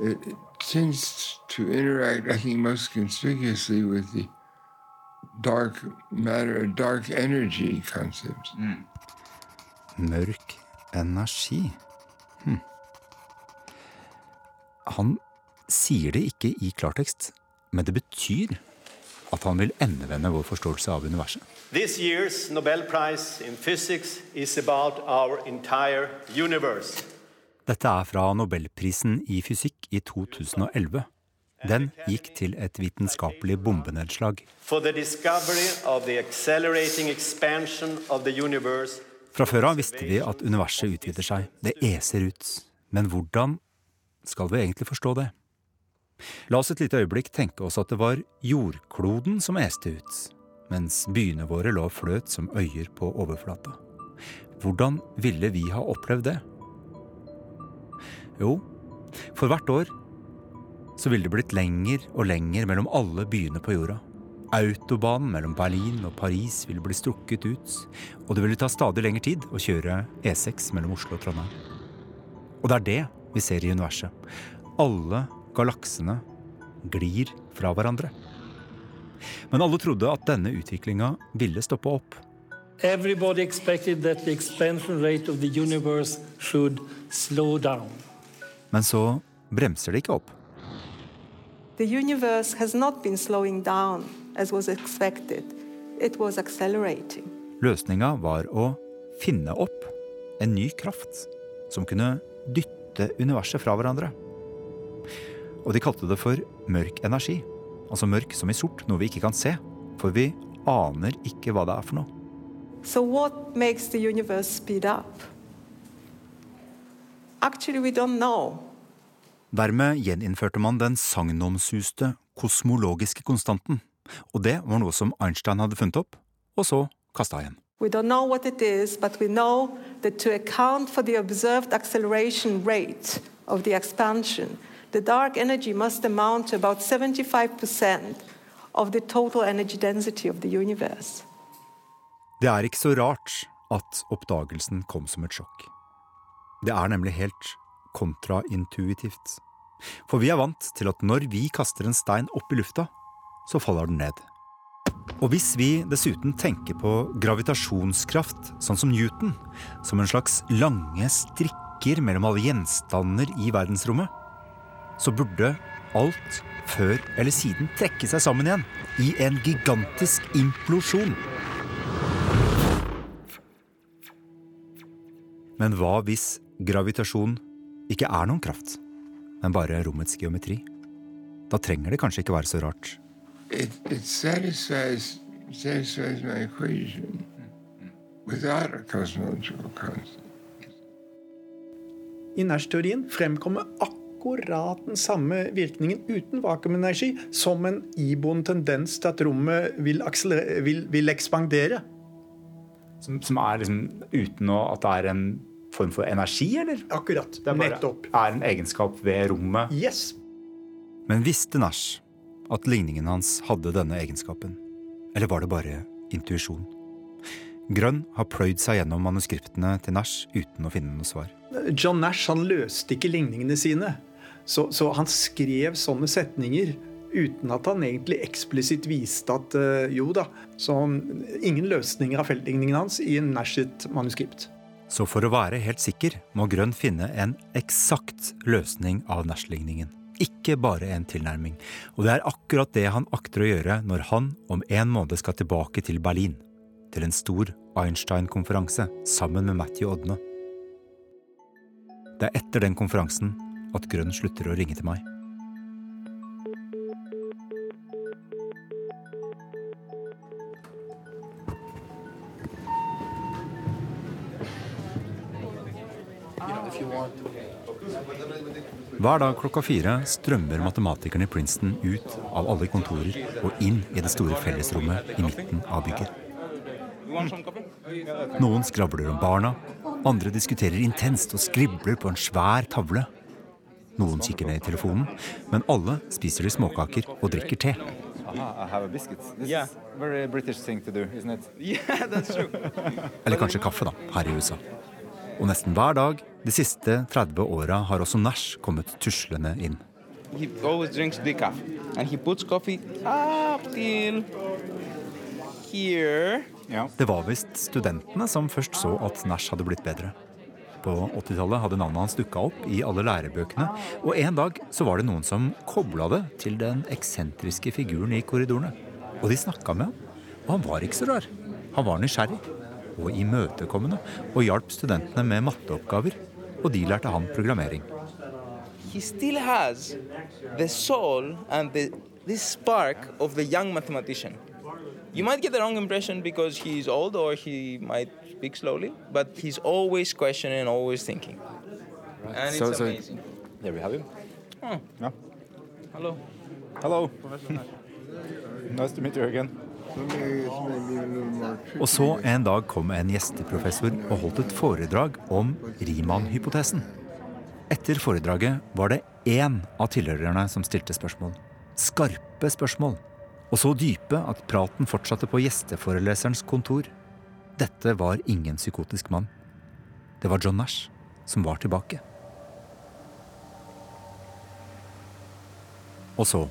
It, it tends to interact, I think, most conspicuously with the dark matter, dark energy concept. Mørk energi. Han sier det ikke i klartekst, men det betyr at han vil endevende vår forståelse av universet. This year's Nobel Prize in Physics is about our entire universe. Dette er fra Nobelprisen i fysikk i 2011. Den gikk til et vitenskapelig bombenedslag. Fra før av visste vi at universet utvider seg. Det eser ut. Men hvordan skal vi egentlig forstå det? La oss et lite øyeblikk tenke oss at det var jordkloden som este ut, mens byene våre lå fløt som øyer på overflata. Hvordan ville vi ha opplevd det? Jo, for hvert år så ville det blitt lenger og lenger mellom alle byene på jorda. Autobanen mellom Berlin og Paris ville bli strukket ut, og det ville ta stadig lengre tid å kjøre E6 mellom Oslo og Trondheim. Og det er det vi ser i universet. Alle galaksene glir fra hverandre. Men alle trodde at denne utviklinga ville stoppe opp. Everybody expected that the expansion rate of the universe should slow down. Men så bremser det ikke opp. The universe has not been slowing down as was expected. It was accelerating. Løsninga var å finne opp en ny kraft som kunne dytte universet fra hverandre. Og de kalte det for mørk energi. Altså mørk som i sort, noe vi ikke kan se. For vi aner ikke hva det er for noe. So, what makes the universe speed up? Actually, we don't know. Dermed gjeninnførte man den sagnomsuste kosmologiske konstanten. Og det var noe som Einstein hadde funnet opp, og så kasta igjen. We don't know what it is, but we know that to account for the observed acceleration rate of the expansion, the dark energy must amount to about 75% of the total energy density of the universe. Det er ikke så rart at oppdagelsen kom som et sjokk. Det er nemlig helt kontraintuitivt. For vi er vant til at når vi kaster en stein opp i lufta, så faller den ned. Og hvis vi dessuten tenker på gravitasjonskraft, sånn som Newton, som en slags lange strikker mellom alle gjenstander i verdensrommet, så burde alt før eller siden trekke seg sammen igjen i en gigantisk implosjon. Men hva hvis gravitasjon ikke er noen kraft, men bare rommets geometri? Da trenger det kanskje ikke være så rart. It, it satisfies, satisfies my equation without a cosmological constant. I Nash-teorien fremkommer akkurat den samme virkningen uten vakuumenergi som en iboende tendens til at rommet vil, vil, vil ekspandere. Som, som, er liksom uten å, at det er en form for energi, eller? Akkurat. Det er bare, Nettopp. er en egenskap ved rommet. Yes. Men visste Nash at ligningen hans hadde denne egenskapen? Eller var det bare intuisjon? Grønn har pløyd seg gjennom manuskriptene til Nash uten å finne noe svar. John Nash han løste ikke ligningene sine. Så, så, han skrev sånne setninger uten at han egentlig eksplisitt viste at uh, jo da. Så ingen løsninger av feltligningen hans i Nash sitt manuskript. Så for å være helt sikker må Grønn finne en eksakt løsning av Nash-ligningen. Ikke bare en tilnærming. Og det er akkurat det han akter å gjøre når han om en måned skal tilbake til Berlin. Til en stor Einstein-konferanse sammen med Matthew Odne. Det er etter den konferansen at Grønn slutter å ringe til meg. Hver dag klokka fire strømmer matematikerne i Princeton ut av alle kontorer og inn i det store fellesrommet i midten av bygget. Noen skravler om barna, andre diskuterer intenst og skribler på en svær tavle. Noen kikker ned i telefonen, men alle spiser de småkaker og drikker te. Aha, I have a biscuit. This Yeah. is very British thing to do, isn't it? Yeah, that's true. Eller kanskje kaffe, da, her i USA. Og nesten hver dag de siste 30 åra har også Nash kommet tuslende inn. He always drinks decaf, and he puts coffee up till here. Det var visst studentene som først så at Nash hadde blitt bedre. På 80-tallet hadde navnet hans dukka opp i alle lærebøkene, og en dag så var det noen som kobla det til den eksentriske figuren i korridorene. Og de snakka med ham, og han var ikke så rar. Han var nysgjerrig og imøtekommende og hjalp studentene med matteoppgaver, og de lærte han programmering. He still has the soul and the this spark of the young mathematician. You might get the wrong impression because he's old or he might speak slowly, but he's always questioning, always thinking. And So- it's so- amazing. There we have him. Oh. Yeah. Hello. Hello. nice to meet you again. Og så en dag kom en gjesteprofessor og holdt et foredrag om Riemann-hypotesen. Etter foredraget var det én av tilhørerne som stilte spørsmål. Skarpe spørsmål. Og så dype at praten fortsatte på gjesteforeleserens kontor. Dette var ingen psykotisk mann. Det var John Nash som var tilbake. Og så,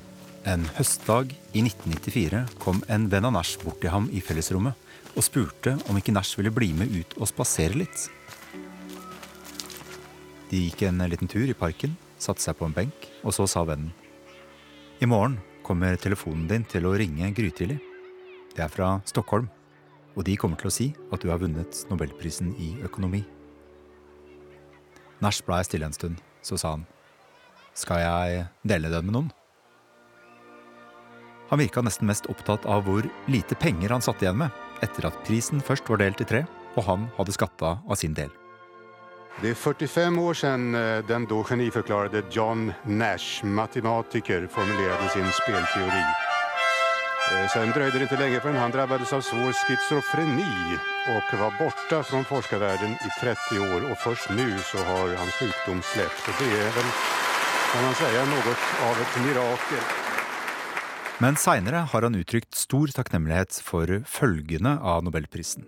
en høstdag i 1994, kom en venn av Nash bort til ham i fellesrommet og spurte om ikke Nash ville bli med ut og spasere litt. De gikk en liten tur i parken, satte seg på en benk, og så sa vennen. I morgen kommer telefonen din til å ringe grytidlig. Det er fra Stockholm, og de kommer til å si at du har vunnet nobelprisen i økonomi. Nash blei stille en stund, så sa han. Skal jeg dele den med noen? Han virka nesten mest opptatt av hvor lite penger han satt igjen med, etter at prisen først var delt i tre, og han hadde skatta av sin del. Det er 45 år siden eh, den da geniforklarte John Nash, matematiker, formulerte sin spillteori. Eh, Sen drøyde det ikke lenge før han drabbades av svår schizofreni og var borte fra forskerverdenen i 30 år. Og først nå så har hans sykdom sluppet. Det er vel, kan man si, noe av et mirakel. Men seinere har han uttrykt stor takknemlighet for følgene av nobelprisen.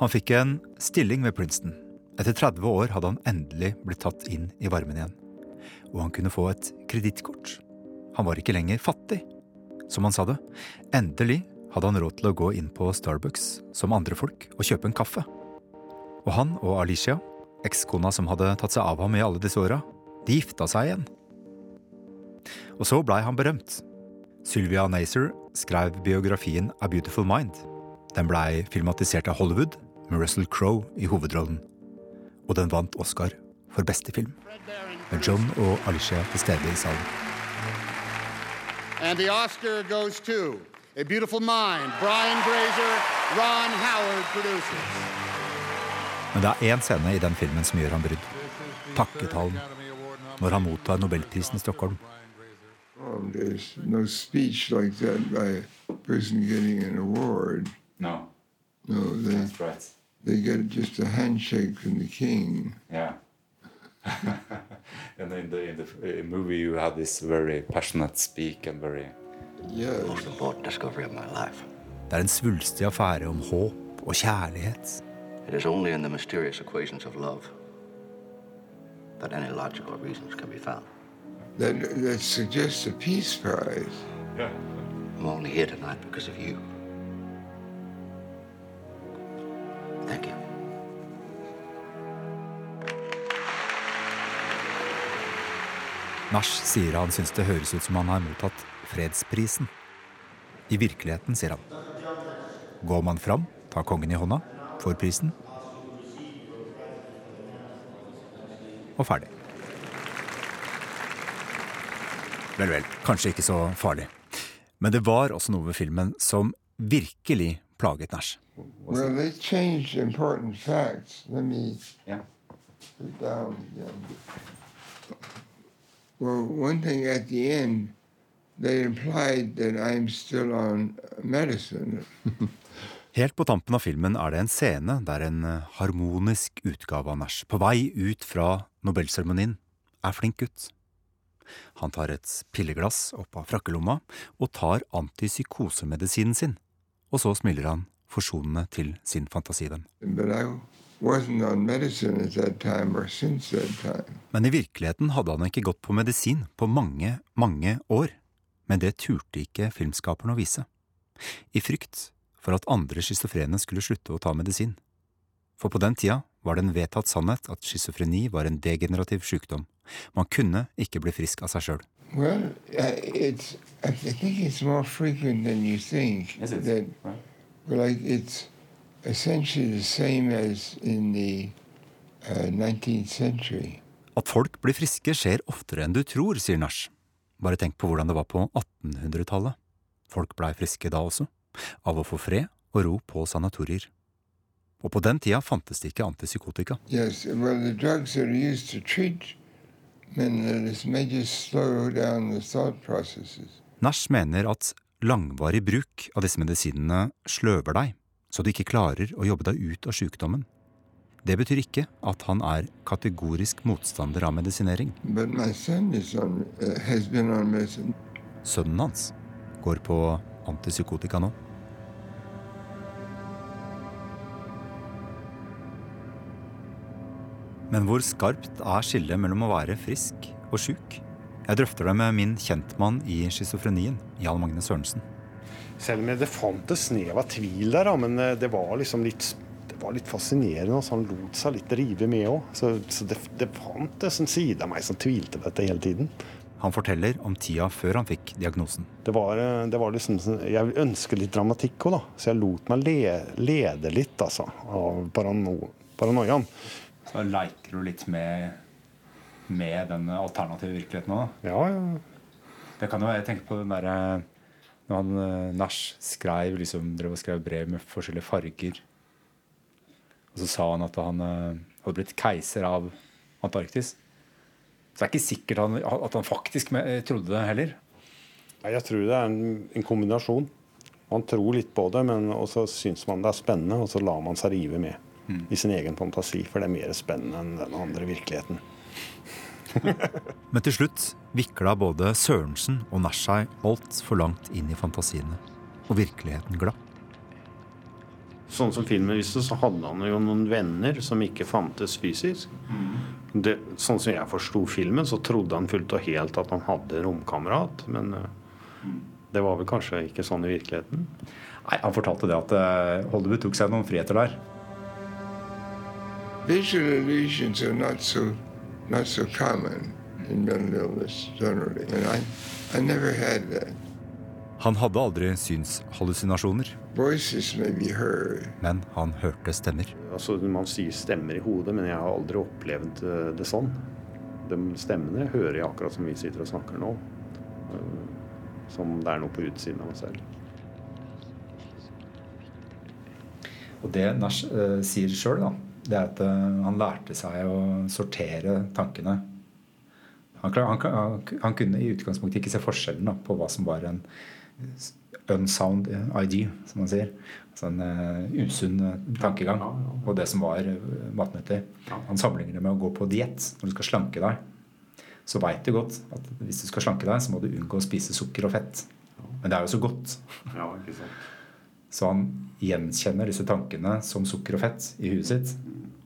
Han fikk en stilling ved Princeton. Etter 30 år hadde han endelig blitt tatt inn i varmen igjen. Og han kunne få et kredittkort. Han var ikke lenger fattig, som han sa det. Endelig hadde han råd til å gå inn på Starbucks som andre folk og kjøpe en kaffe. Og han og Alicia, ekskona som hadde tatt seg av ham i alle disse åra, de gifta seg igjen. Og så blei han berømt. Sylvia Nazer skrev biografien A Beautiful Mind. Den blei filmatisert av Hollywood med Russell Crowe i hovedrollen. Og den vant Oscar for beste film. Med John og Alicia til stede i salen. And the Oscar goes to A Beautiful Mind. Brian Grazer, Ron Howard produces. Men det er én scene i den filmen som gjør ham brydd. Takketalen. Når han mottar nobelprisen i Stockholm. Oh, there's no speech like that by a person getting an award. No. No, they, That's right. they get just a handshake from the king. Yeah. and in the, in the movie, you have this very passionate speak and very. Yeah. Most important discovery of my life. Det er en svulstig affære om håp og kjærlighet. It is only in the mysterious equations of love that any logical reasons can be found. That, that suggests a Peace Prize. Yeah. I'm only here tonight because of you. Thank you. Nash sier han syns det høres ut som han har mottatt fredsprisen. I virkeligheten, sier han. Går man fram, tar kongen i hånda, får prisen. Og ferdig. Vel, vel, kanskje ikke så farlig. Men det var også noe ved filmen som virkelig plaget Nash. Well, they changed important facts. Let me put down again. Well, one thing at the end, they implied that I'm still on medicine. Helt på tampen av filmen er det en scene der en eh, harmonisk utgave av Nash, på vei ut fra Nobelseremonien, er flink gutt. Han tar et pilleglass opp av frakkelomma og tar antipsykosemedisinen sin, og så smiler han forsonende til sin fantasivenn. Men i virkeligheten hadde han ikke gått på medisin på mange, mange år. Men det turte ikke filmskaperen å vise. I frykt for at andre schizofrene skulle slutte å ta medisin. For på den tida var det en vedtatt sannhet at schizofreni var en degenerativ sykdom. Man kunne ikke bli frisk av seg sjøl. Well, uh, it's. I think it's more frequent than you think. Is it? That, like, it's essentially the same as in the uh, 19th century. At folk blir friske skjer oftere enn du tror, sier Nash. Bare tenk på hvordan det var på 1800-tallet. Folk blei friske da også, av å få fred og ro på sanatorier. Og på den tida fantes det ikke antipsykotika. Yes, well, the drugs that are used to treat Nash mener at langvarig bruk av disse medisinene sløver deg, så du ikke klarer å jobbe deg ut av sykdommen. Det betyr ikke at han er kategorisk motstander av medisinering. Uh. Sønnen hans går på antipsykotika nå. Men hvor skarpt er skillet mellom å være frisk og sjuk? Jeg drøfter det med min kjentmann i schizofrenien, Jan Magne Sørensen. Selv om det fantes snev av tvil der, men eh, det var liksom litt, det var litt fascinerende. Så han lot seg litt rive med òg. Så, så det, det fantes en side av meg som tvilte på dette hele tiden. Han forteller om tida før han fikk diagnosen. Det var, eh, det var liksom, sånn- Jeg ønsket litt dramatikk òg, da. Så jeg lot meg le, lede litt, altså, av parano, paranoiaen. Så leker du litt med, med den alternative virkeligheten òg? Ja, ja. Det kan jo jeg tenker på den derre når han eh, Nash skrev, liksom, drev og skrev brev med forskjellige farger. Og så sa han at han eh, hadde blitt keiser av Antarktis. Så det er ikke sikkert han, at han faktisk eh, trodde det heller. Nei, Jeg tror det er en, en kombinasjon. Man tror litt på det, men så syns man det er spennende, og så lar man seg rive med Mm. i sin egen fantasi, for det er mer spennende enn den andre virkeligheten. Men til slutt vikla både Sørensen og Nashai altfor langt inn i fantasiene, og virkeligheten glapp. Sånn som filmen viste, så hadde han jo noen venner som ikke fantes fysisk. Det, sånn som jeg forsto filmen, så trodde han fullt og helt at han hadde romkamerat, men eh, det var vel kanskje ikke sånn i virkeligheten. Nei, Han fortalte det at eh, Hollywood tok seg noen friheter der. Visual illusions are not so not so common in mental illness generally, and I I never had that. Han hadde aldri synshallusinasjoner, Voices may be heard. men han hørte stemmer. Altså, Man sier stemmer i hodet, men jeg har aldri opplevd eh, det sånn. De stemmene hører jeg akkurat som vi sitter og snakker nå. Eh, Som det er noe på utsiden av meg selv. Og det Nash uh, sier sjøl, det er at eh, han lærte seg å sortere tankene. Han, han, han, kunne i utgangspunktet ikke se forskjellen da, på hva som var en unsound ID, som man sier. Altså en uh, usunn eh, tankegang. Og det som var uh, matnyttig. Han sammenligner det med å gå på diett. Når du skal slanke deg, så veit du godt at hvis du skal slanke deg, så må du unngå å spise sukker og fett. Men det er jo så godt. Ja, ikke sant. Så han gjenkjenner disse tankene som sukker og fett i huet sitt.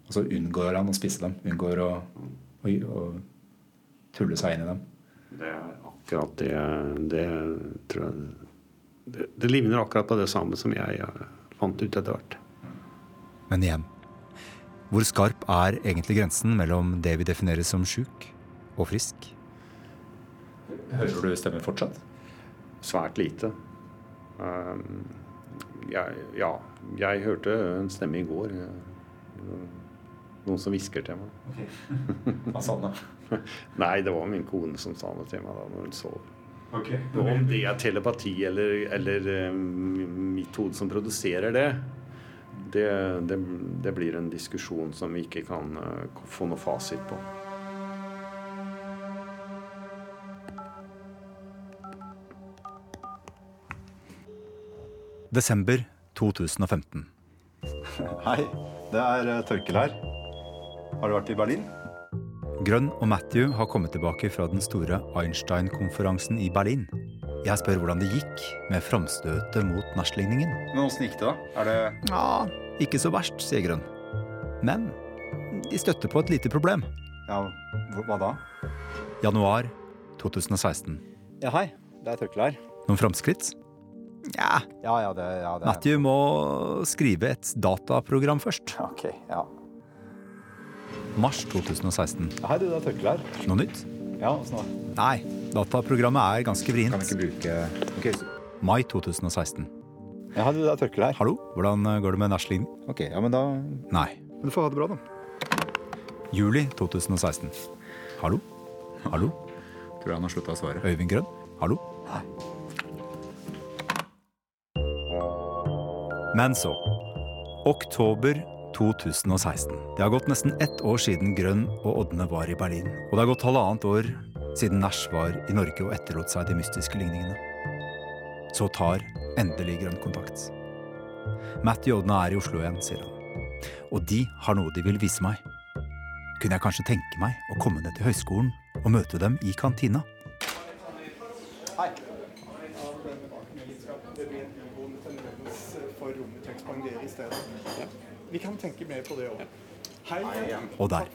Og så unngår han å spise dem. Unngår å, å, å tulle seg inn i dem. Det er akkurat det Det tror jeg Det, det livner akkurat på det samme som jeg eh, fant ut etter hvert. Men igjen, hvor skarp er egentlig grensen mellom det vi definerer som sjuk og frisk? Hører du stemmen fortsatt? Svært lite. Um, jeg, ja, jeg hørte en stemme i går. Noen som hvisker til meg. Hva sa den, da? Nei, det var min kone som sa det til meg da når hun sov. Okay. Om det er telepati eller, eller eh, mitt hode som produserer det, det, det, det blir en diskusjon som vi ikke kan eh, få noe fasit på. Desember 2015. Hei, det er Tørkel her. Har du vært i Berlin? Grønn og Matthew har kommet tilbake fra den store Einstein-konferansen i Berlin. Jeg spør hvordan det gikk med framstøtet mot Nash-ligningen. Men åssen gikk det, da? Er det Ja, ikke så verst, sier Grønn. Men de støtter på et lite problem. Ja, hva da? Januar 2016. Ja, hei. Det er Tørkel her. Noen framskritt? Ja. Ja, ja, det, ja, det Matthew må skrive et dataprogram først. Ok, ja. Mars 2016. Hei, du, det er Torkel her. Noe nytt? Ja, snart. Nei, dataprogrammet er ganske vrient. Kan vi ikke bruke Ok, så- Mai 2016. Ja, hei, du, det er Torkel her. Hallo, hvordan går det med Nash-ligningen? Ok, ja, men da Nei. Men du får ha det bra, da. Juli 2016. Hallo? Hallo? Tror jeg han har slutta å svare. Øyvind Grønn? Hallo? Men så. Oktober 2016. Det har gått nesten ett år siden Grønn og Ådne var i Berlin. Og det har gått halvannet år siden Nash var i Norge og etterlot seg de mystiske ligningene. Så tar endelig Grønn kontakt. Matty og Ådne er i Oslo igjen, sier han. Og de har noe de vil vise meg. Kunne jeg kanskje tenke meg å komme ned til høyskolen og møte dem i kantina? Hei. Det blir en vond tendens for rommet til i stedet. Vi kan tenke mer på det òg. Hei. Og der,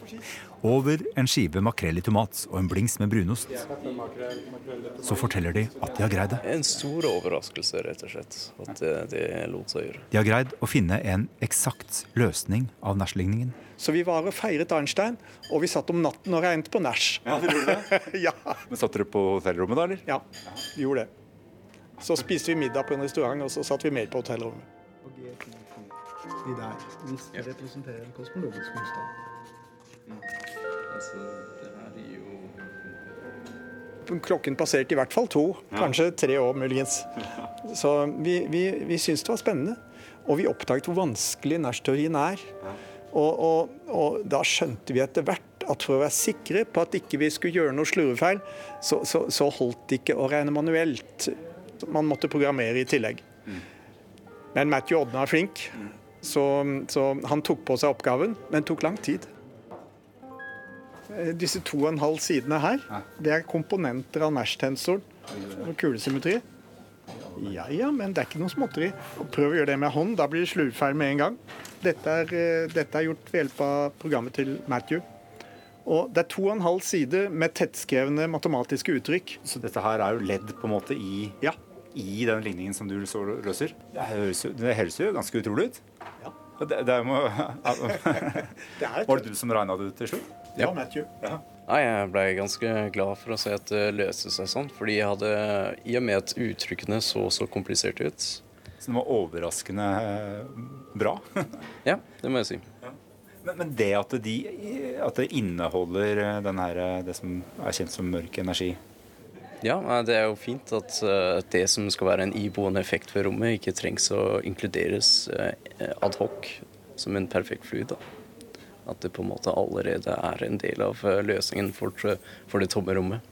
over en skive makrell i tomat og en blings med brunost, så forteller de at de har greid det. En stor overraskelse, rett og slett, at det, det lot seg gjøre. De har greid å finne en eksakt løsning av Nash-ligningen. Så vi var og feiret Arnstein, og vi satt om natten og regnet på Nash. Ja, dere gjorde det? ja. Men Satt dere på hotellrommet da, eller? Ja, vi gjorde det. Så spiste vi middag på en restaurant, og så satt vi mer på hotellrommet. De der, hvis de representerer en kosmologisk motstand. Klokken passerte i hvert fall to, kanskje tre år muligens. Så vi, vi, vi syntes det var spennende. Og vi oppdaget hvor vanskelig Nash-teorien er. Og, og, og da skjønte vi etter hvert at for å være sikre på at ikke vi skulle gjøre noe slurvefeil, så, så, så holdt det ikke å regne manuelt. Man måtte programmere i tillegg. Men Matthew Odden er flink, så, så han tok på seg oppgaven, men tok lang tid. Eh, Disse to og en halv sidene her, det er komponenter av Nash-tensoren og kulesymmetri. Ja ja, men det er ikke noe småtteri. Prøv å gjøre det med hånd, da blir det slurvefeil med en gang. Dette er, eh, dette er gjort ved hjelp av programmet til Matthew. Og det er to og en halv side med tettskrevne matematiske uttrykk. Så dette her er jo ledd på en måte i, i den ligningen som du så løser? Det høres, det høres jo ganske utrolig ut. Ja. Det, det må, var det du som regna det ut til slutt? Ja, Matthew. Nei, jeg ble ganske glad for å se at det løste seg sånn. Fordi jeg hadde, i og med at uttrykkene så så kompliserte ut Så det var overraskende eh, bra? Ja, det må jeg si. Men, men det at, de, at det inneholder eh, den her, eh, det som er kjent som mørk energi Ja, det er jo fint at eh, det som skal være en iboende effekt ved rommet, ikke trengs å inkluderes uh, ad hoc som en perfekt fluid. da. At det på en måte allerede er en del av eh, løsningen for, for det tomme rommet.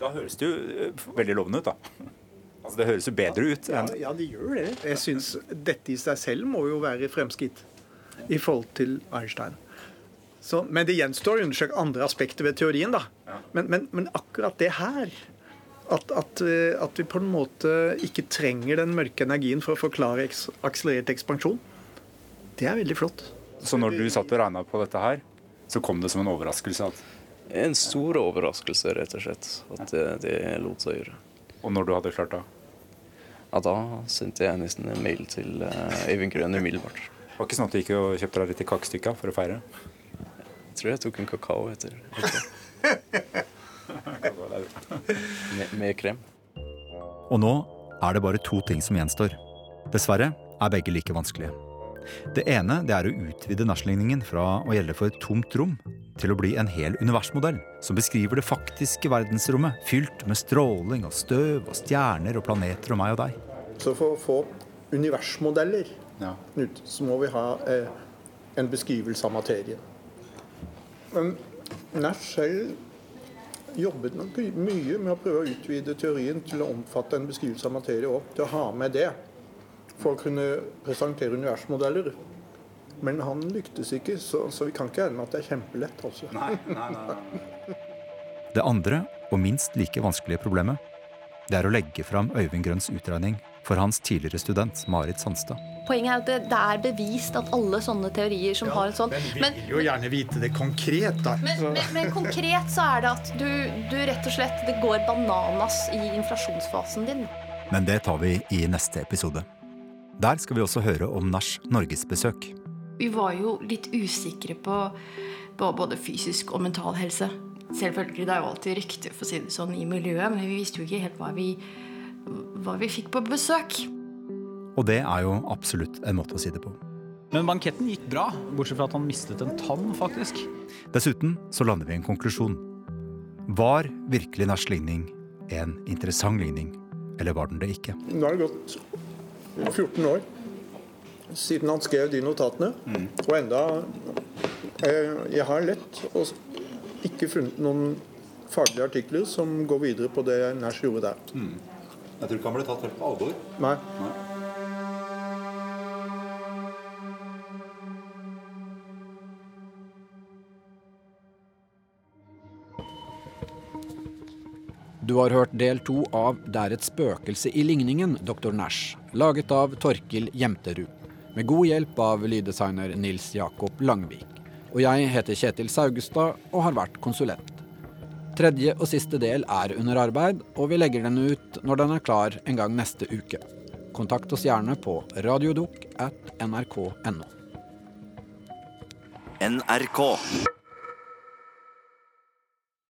Da høres det jo eh, veldig lovende ut, da. Altså, det høres jo bedre ut Ja, enn ja, det gjør det. Jeg synes Dette i seg selv må jo være fremskritt i forhold til Einstein. Så, men det gjenstår å undersøke andre aspekter ved teorien. da. Men, men, men akkurat det her, at, at, eh, at vi på en måte ikke trenger den mørke energien for å forklare eks akselerert ekspansjon, det er veldig flott. Så når du satt og regna på dette her, så kom det som en overraskelse at En stor overraskelse, rett og slett, at det, det lot seg gjøre. Og når du hadde klart det? Ja, da sendte jeg nesten en mail til Eivind Øyvind Grønn umiddelbart. Det var ikke sånn at du gikk og kjøpte deg litt kakestykker for å feire? Jeg tror jeg tok en kakao etter. Med, med krem. Og nå er det bare to ting som gjenstår. Dessverre er begge like vanskelige. Det ene det er å utvide Nash-ligningen fra å gjelde for et tomt rom til å bli en hel universmodell som beskriver det faktiske verdensrommet, fylt med stråling og støv og stjerner og planeter og meg og deg. Så for å få universmodeller ut, så må vi ha eh, en beskrivelse av materien. Men Nash selv jobbet nok mye med å prøve å utvide teorien til å omfatte en beskrivelse av materie òg, til å ha med det for å kunne presentere universmodeller. Men han lyktes ikke, så, så vi kan ikke regne med at det er kjempelett. altså. Det andre, og minst like vanskelige problemet, det er å legge fram Øyvind Grønns utregning for hans tidligere student Marit Sandstad. Poenget er at det, det er bevist at alle sånne teorier som har en sånn men, vi vil jo gjerne vite det konkret, da. men, men, men konkret så er det at du, du rett og slett Det går bananas i inflasjonsfasen din. Men det tar vi i neste episode. Der skal vi også høre om Nash norgesbesøk. Vi var jo litt usikre på, på både fysisk og mental helse. Selvfølgelig, Det er jo alltid rykte for å si det sånn i miljøet, men vi visste jo ikke helt hva vi, hva vi fikk på besøk. Og det er jo absolutt en måte å si det på. Men banketten gikk bra, bortsett fra at han mistet en tann, faktisk. Dessuten så lander vi i en konklusjon. Var virkelig Nash ligning en interessant ligning, eller var den det ikke? Nå har det gått 14 år. siden han skrev de notatene. Og enda eh, Jeg har lett og ikke funnet noen faglige artikler som går videre på det Nash gjorde der. Mm. Jeg tror ikke han ble tatt helt på alvor. Nei. Nei. Du har hørt del to av 'Det er et spøkelse i ligningen', Dr. Nash, laget av Torkil Jemterud, med god hjelp av lyddesigner Nils Jakob Langvik. Og jeg heter Kjetil Saugestad og har vært konsulent. Tredje og siste del er under arbeid, og vi legger den ut når den er klar en gang neste uke. Kontakt oss gjerne på radiodok at nrk.no. NRK.